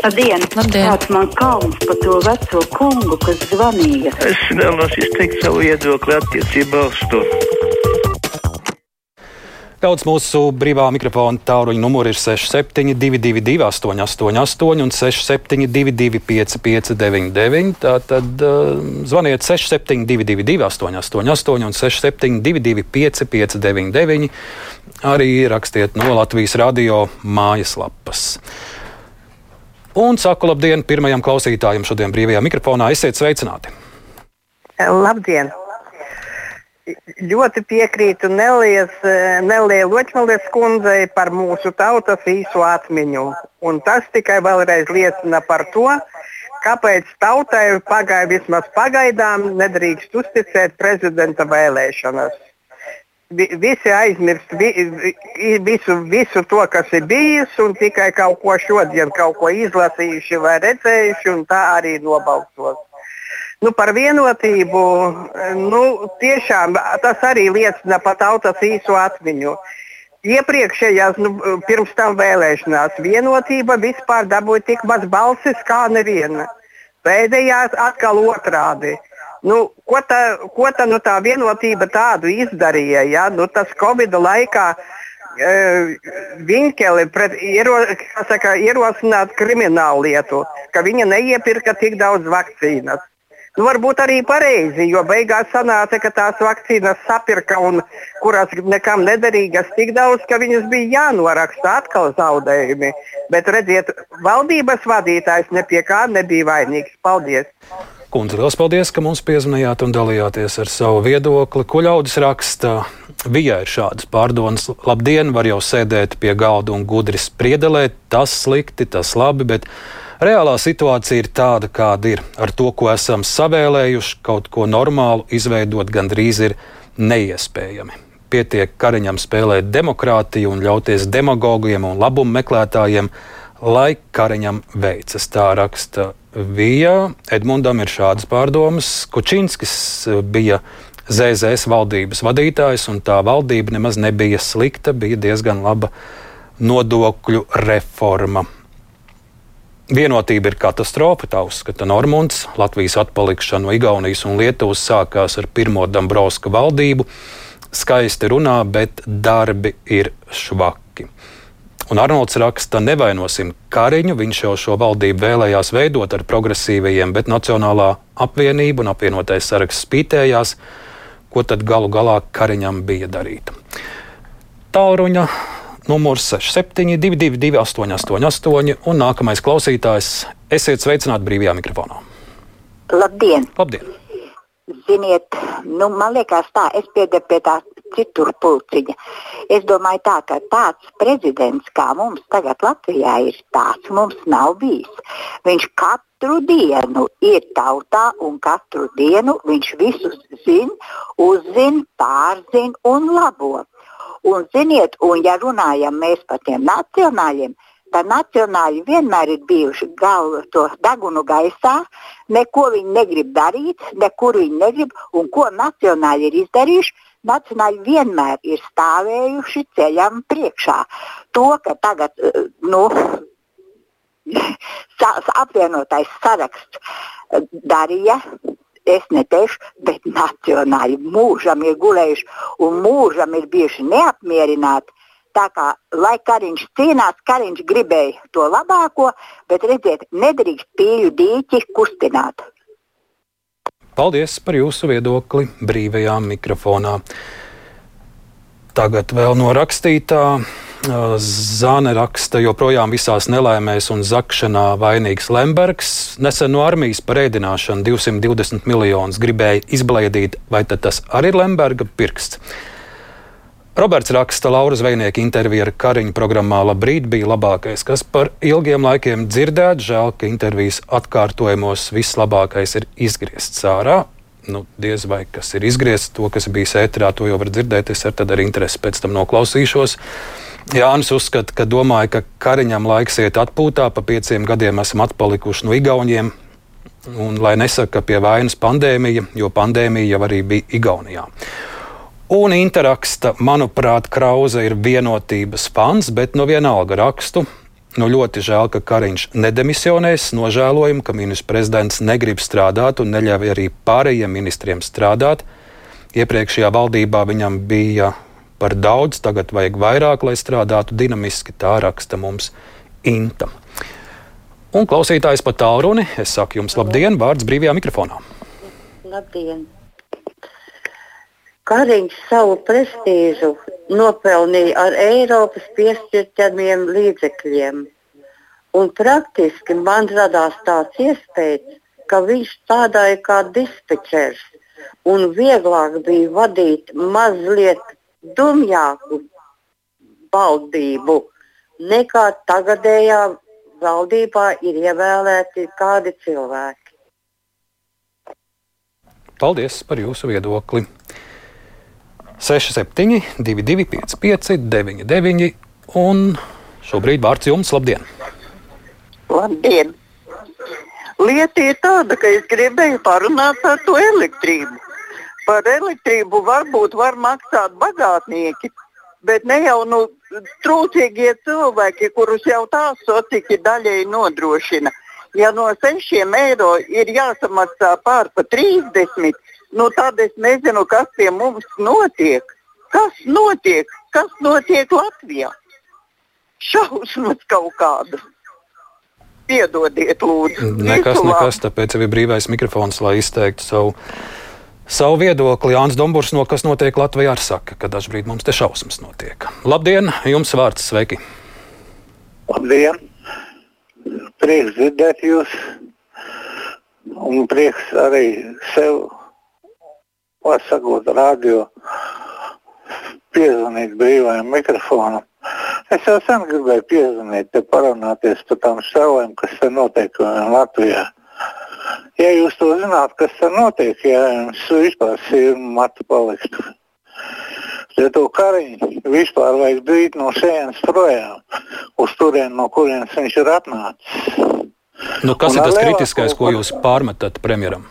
Labdien! Labdien. Kāds man kauns par to veco kungu, kas zvanīja? Es vēlos izteikt savu viedokli attiecībā uz to. Daudz mūsu brīvā mikrofona tāluņa numuri ir 6722, 888, un 672, 559, tātad uh, zvaniet 6722, 888, un 672, 559, arī rakstiet no Latvijas radio mājaslapas. Un saku labdien pirmajam klausītājam šodien brīvajā mikrofonā. Esiet sveicināti! Labdien! Ļoti piekrītu Nelijas, Nelija Ločmalis kundzei par mūsu tautas īso atmiņu. Un tas tikai vēlreiz liecina par to, kāpēc tautai pagāja vismaz pagaidām nedrīkst uzticēt prezidenta vēlēšanas. Vi, visi aizmirst vi, vi, visu, visu to, kas ir bijis, un tikai kaut ko šodien kaut ko izlasījuši vai redzējuši, un tā arī nobalsos. Nu, par vienotību nu, tiešām tas arī liecina par tautas īso atmiņu. Iepriekšējās, nu, pirms tam vēlēšanās, vienotība vispār dabūja tik maz balsis kā neviena. Pēdējās atkal otrādi. Nu, ko tā, ko tā, nu, tā vienotība tādu izdarīja? Ja? Nu, tas Covid laikā e, Viņķeli pret iero, saka, ierosināt kriminālu lietu, ka viņa neiepirka tik daudz vakcīnas. Nu, varbūt arī pareizi, jo beigās sanāca, ka tās vakcīnas sapirka un kurās nekam nederīgas tik daudz, ka viņas bija jānoraksta atkal zaudējumi. Bet redziet, valdības vadītājs nepie kā nebija vainīgs. Paldies! Kundze, liels paldies, ka mums piezvanījāt un dalījāties ar savu viedokli. Ko ļaudis raksta? Vijā ir šādas pārdomas. Labdien, var jau sēdēt pie galda un gudri spriedelēt. Tas slikti, tas labi, bet Reālā situācija ir tāda, kāda ir. Ar to, ko esam savēlējuši, kaut ko normālu izveidot gandrīz ir neiespējami. Pietiek Kariņam spēlēt demokrātiju un ļauties demagogiem un labumu meklētājiem, lai Kariņam veicas. Tā raksta Vija. Edmundam ir šādas pārdomas. Kučinskis bija ZZS valdības vadītājs, un tā valdība nemaz nebija slikta, bija diezgan laba nodokļu reforma. Vienotība ir katastrofa, tā uzskata Normons. Latvijas atpalikšana no Igaunijas un Lietuvas sākās ar pirmo Dabrovska valdību. Skaisti runā, bet darbi ir švaki. Un Arnolds raksta, nevainosim Kariņu, viņš jau šo valdību vēlējās veidot ar progresīvajiem, bet Nacionālā apvienība un apvienotais saraksts spītējās, ko tad galu galā Kariņam bija darīt. Tālruņa numurs 6722, 888, un nākamais klausītājs. Esiet sveicināti brīvajā mikrofonā. Labdien! Labdien. Ziniet, nu, man liekas, tā, es piedaru pie tā citur pulciņa. Es domāju, tā, ka tāds prezidents kā mums tagad Latvijā ir, tāds mums nav bijis. Viņš katru dienu ir tautā un katru dienu viņš visus zina, uzzina, pārzina un labo. Un, ziniet, un ja runājam mēs par tiem nacionāļiem, tad nacionāļi vienmēr ir bijuši galvu to degunu gaisā, neko viņi negrib darīt, nekur viņi negrib, un ko nacionāļi ir izdarījuši, nacionāļi vienmēr ir stāvējuši ceļam priekšā. To, ka tagad, nu, apvienotais saraksts darīja, es neteikšu, bet nacionāļi mūžam ir gulējuši un mūžam ir bijuši neapmierināti. Tā kā, lai Kariņš cīnās, Kariņš gribēja to labāko, bet redziet, nedrīkst pīļu dīķi kustināt. Paldies par jūsu viedokli brīvajā mikrofonā. Tagad vēl no rakstītā. Zāne raksta, joprojām visās nelaimēs un zakšanā vainīgs Lembergs. Nesen no armijas par ēdināšanu 220 miljonus gribēja izblēdīt, vai tas arī ir Lemberga pirksts. Roberts raksta, Laura Zvejnieka intervija ar Kariņu programmā Labrīt bija labākais, kas par ilgiem laikiem dzirdēts. Žēl, ka intervijas atkārtojumos viss labākais ir izgriezts ārā. Nu, diez vai kas ir izgriezts, to, kas bija ēterā, to jau var dzirdēt. Es ar tādu interesi pēc tam noklausīšos. Jānis uzskata, ka domāju, ka Kariņam laiks iet atpūtā, pa pieciem gadiem esam atpalikuši no Igauniem. Un, lai nesaka, ka pie vainas pandēmija, jo pandēmija jau arī bija Igaunijā. Un interaksta, manuprāt, Krauze ir vienotības fans, bet no vienalga rakstu. Nu, ļoti žēl, ka Kariņš nedemisionēs. Nožēlojam, ka ministrs prezidents negrib strādāt un neļauj arī pārējiem ministriem strādāt. Iepriekšējā valdībā viņam bija par daudz, tagad vajag vairāk, lai strādātu dinamiski. Tā raksta mums Inta. Un klausītājs pat tālruni. Es saku jums labdien, vārds brīvajā mikrofonā. Labdien! Kariņš savu prestīžu nopelnīja ar Eiropas piešķirtamiem līdzekļiem. Un praktiski man radās tāds iespējas, ka viņš strādāja kā dispečers un vieglāk bija vadīt mazliet dumjāku valdību nekā tagadējā valdībā ir ievēlēti kādi cilvēki. Paldies par jūsu viedokli! 67, 22, 55, 99 un šobrīd vārds jums. Labdien! Labdien! Lieta ir tāda, ka es gribēju parunāt par to elektrību. Par elektrību varbūt var maksāt bagātnieki, bet ne jau nu, trūcīgie cilvēki, kurus jau tā sociāli daļēji nodrošina. Ja no 6 eiro ir jāsamaksā pār pa 30, nu tad es nezinu, kas pie mums notiek. Kas notiek? Kas notiek Latvijā? Šausmas kaut kādas. Piedodiet, lūdzu. Nekas, nekas, tāpēc ir brīvais mikrofons, lai izteiktu savu, savu viedokli. Jānis Dombūrs no kas notiek Latvijā ar saka, ka dažbrīd mums te šausmas notiek. Labdien, jums vārds sveiki! Labdien! Prieks dzirdēt jūs! Un prieks arī sev pasakot radio, piezvanīt brīvajam mikrofonam. Es jau sen gribēju piezvanīt, te parunāties par tām šaujām, kas te notiek Latvijā. Ja jūs to zināt, kas te notiek, ja jums vispār sirma matu paliktu. Ja to kariņu vispār vajag dīt no šejienes projām, uz turieni, no kurienes viņš ir atnācis. Nu, kas Un ir tas kritiskais, ko jūs pārmetat premjeram?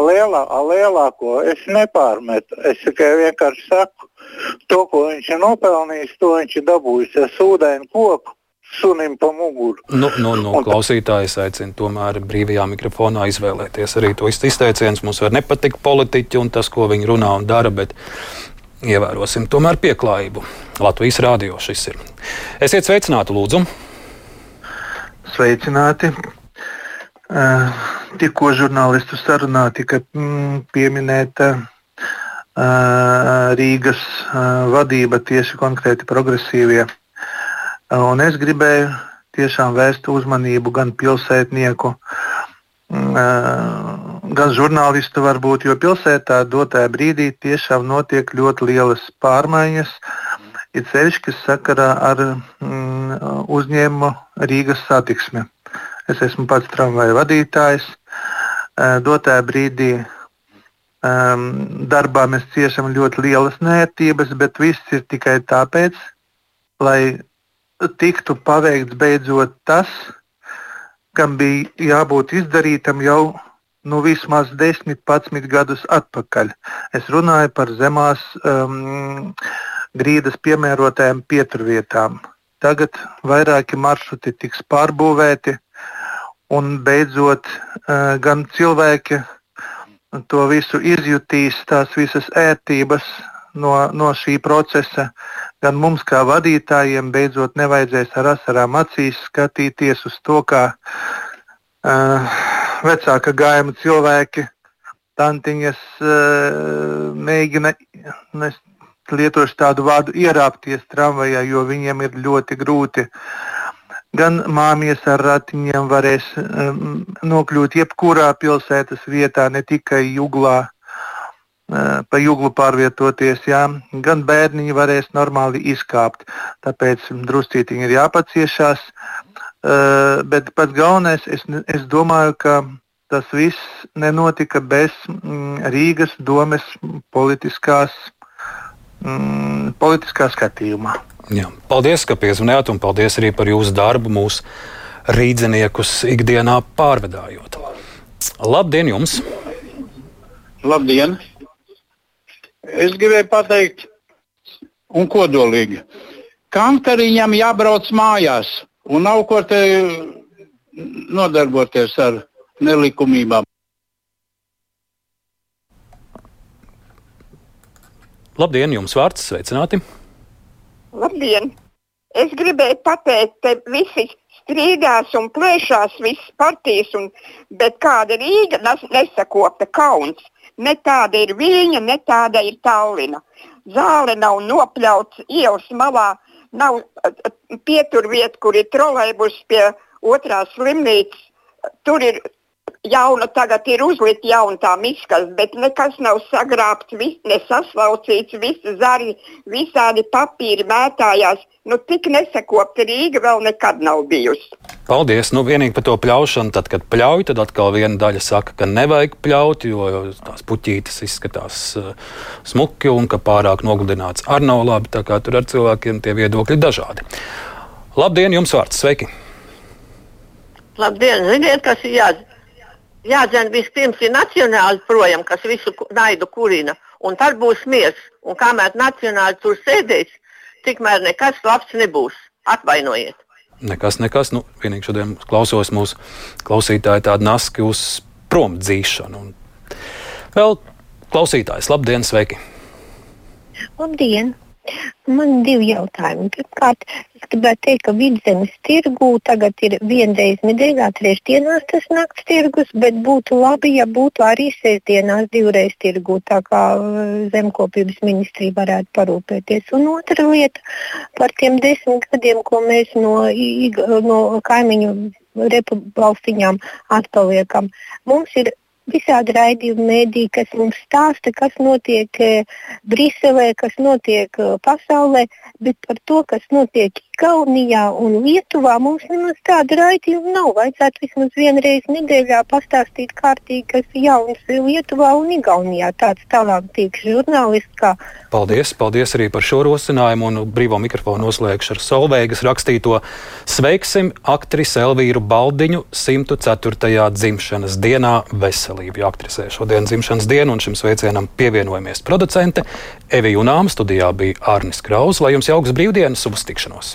Lielā, lielāko es nepārmetu. Es tikai vienkārši saku, to, ko viņš ir nopelnījis, to viņš ir dabūjis ar sūdainu koku. Sunim pa muguru. Nu, nu, nu, un... Klausītājs aicina tomēr brīvajā mikrofonā izvēlēties arī to izteicienu. Mums var nepatikt politiķi un tas, ko viņi runā un dara, bet ievērosim tomēr pieklājību. Latvijas rādio šis ir. Esiet sveicināti, lūdzu! Sveicināti! Uh, tikko žurnālistu sarunā tika mm, pieminēta uh, Rīgas uh, vadība, tieši konkrēti progresīvie. Un es gribēju tiešām vērst uzmanību gan pilsētnieku, gan žurnālistu, varbūt, jo pilsētā dotajā brīdī tiešām notiek ļoti lielas pārmaiņas. Ir ceļš, kas sakarā ar mm, uzņēmumu Rīgas satiksmi. Es esmu pats tramvaja vadītājs. Dotajā brīdī um, darbā mēs ciešam ļoti lielas nērtības, bet viss ir tikai tāpēc, lai tiktu paveikts beidzot tas, kam bija jābūt izdarītam jau nu, vismaz 10, 11 gadus atpakaļ. Es runāju par zemās um, grīdas piemērotajām pieturvietām. Tagad vairāki maršruti tiks pārbūvēti, un beidzot gan cilvēki to visu izjutīs, tās visas ērtības no, no šī procesa, gan mums kā vadītājiem beidzot nevajadzēs ar asarām acīs skatīties uz to, kā uh, vecāka gājuma cilvēki, tantiņas uh, mēģina, es lietošu tādu vārdu, ierāpties tramvajā, jo viņiem ir ļoti grūti. uh, gan māmies ar ratiņiem varēs um, nokļūt jebkurā pilsētas vietā, ne tikai juglā, uh, pa juglu pārvietoties, jā. gan bērniņi varēs normāli izkāpt. Tāpēc druscītiņi ir jāpaciešās. Uh, bet pats galvenais, es, es domāju, ka tas viss nenotika bez mm, Rīgas domes politiskās, mm, politiskā skatījumā. Jā. Paldies, ka piezvanījāt, un paldies arī par jūsu darbu mūsu rīdziniekus ikdienā pārvedājot. Labdien jums! Labdien! Es gribēju pateikt, un kodolīgi, kam kariņam jābrauc mājās, Un nav ko te nodarboties ar nelikumībām. Labdien, jums vārds, sveicināti! Labdien! Es gribēju pateikt, ka visi strīdās un plēšās visas partijas, un, bet kāda Rīga nes, nesakopta kauns. Ne tāda ir viņa, ne tāda ir Tallina. Zāle nav nopļauts ielas malā, nav pieturvieta, kur ir trolēbus pie otrās slimnīcas. Tur ir jauna, tagad ir uzlikta jauna tā miskas, bet nekas nav sagrābts, vis, nesaslaucīts, visi zari, visādi papīri mētājās. Nu, tik nesakopta Rīga vēl nekad nav bijusi. Paldies. Nu, vienīgi par to pļaušanu. Tad, kad pļauj, tad atkal viena daļa saka, ka nevajag pļaut, jo tās puķītes izskatās uh, smuki un ka pārāk nogludināts ar nav labi. Tā kā tur ar cilvēkiem tie viedokļi dažādi. Labdien, jums vārds! Sveiki! Labdien! Ziniet, kas ir jādara? Jādzen vispirms ir nacionāli projām, kas visu naidu kurina, un tad būs miers. Un kamēr nacionāli tur sēdēs, tikmēr nekas labs nebūs. Atvainojiet! Nekas, nekas. Nu, vienīgi šodien klausos mūsu klausītāju tādu naski uz prom dzīšanu. Un vēl klausītājs, labdien, sveiki! Labdien! Man ir divi jautājumi. Pirmkārt, es gribētu teikt, ka vidzemes tirgū tagad ir vienreiz nedēļā, trešdienās tas nakts tirgus, bet būtu labi, ja būtu arī sestdienās divreiz tirgū, tā kā uh, zemkopības ministrija varētu parūpēties. Un otra lieta par tiem desmit gadiem, ko mēs no, no kaimiņu republikām atpaliekam. Mums ir visādi raidījumi, mēdī, kas mums stāsta, kas notiek e, Briselē, kas notiek e, pasaulē, bet par to, kas notiek Igaunijā un Lietuvā, mums nemaz tāda raidījuma nav. Vajadzētu vismaz vienreiz nedēļā pastāstīt kārtīgi, kas jauns Lietuvā un Igaunijā. Tāds talantīgs žurnālists kā. Paldies, paldies arī par šo rosinājumu un brīvo mikrofonu noslēgšu ar Solveigas rakstīto Sveiksim aktrisi Elvīru Baldiņu 104. dzimšanas dienā veselību. Jo aktrisē šodien dzimšanas dienu un šim sveicienam pievienojamies producente Evi Junām. Studijā bija Arnis Kraus. Lai jums jauks brīvdienas uz tikšanos!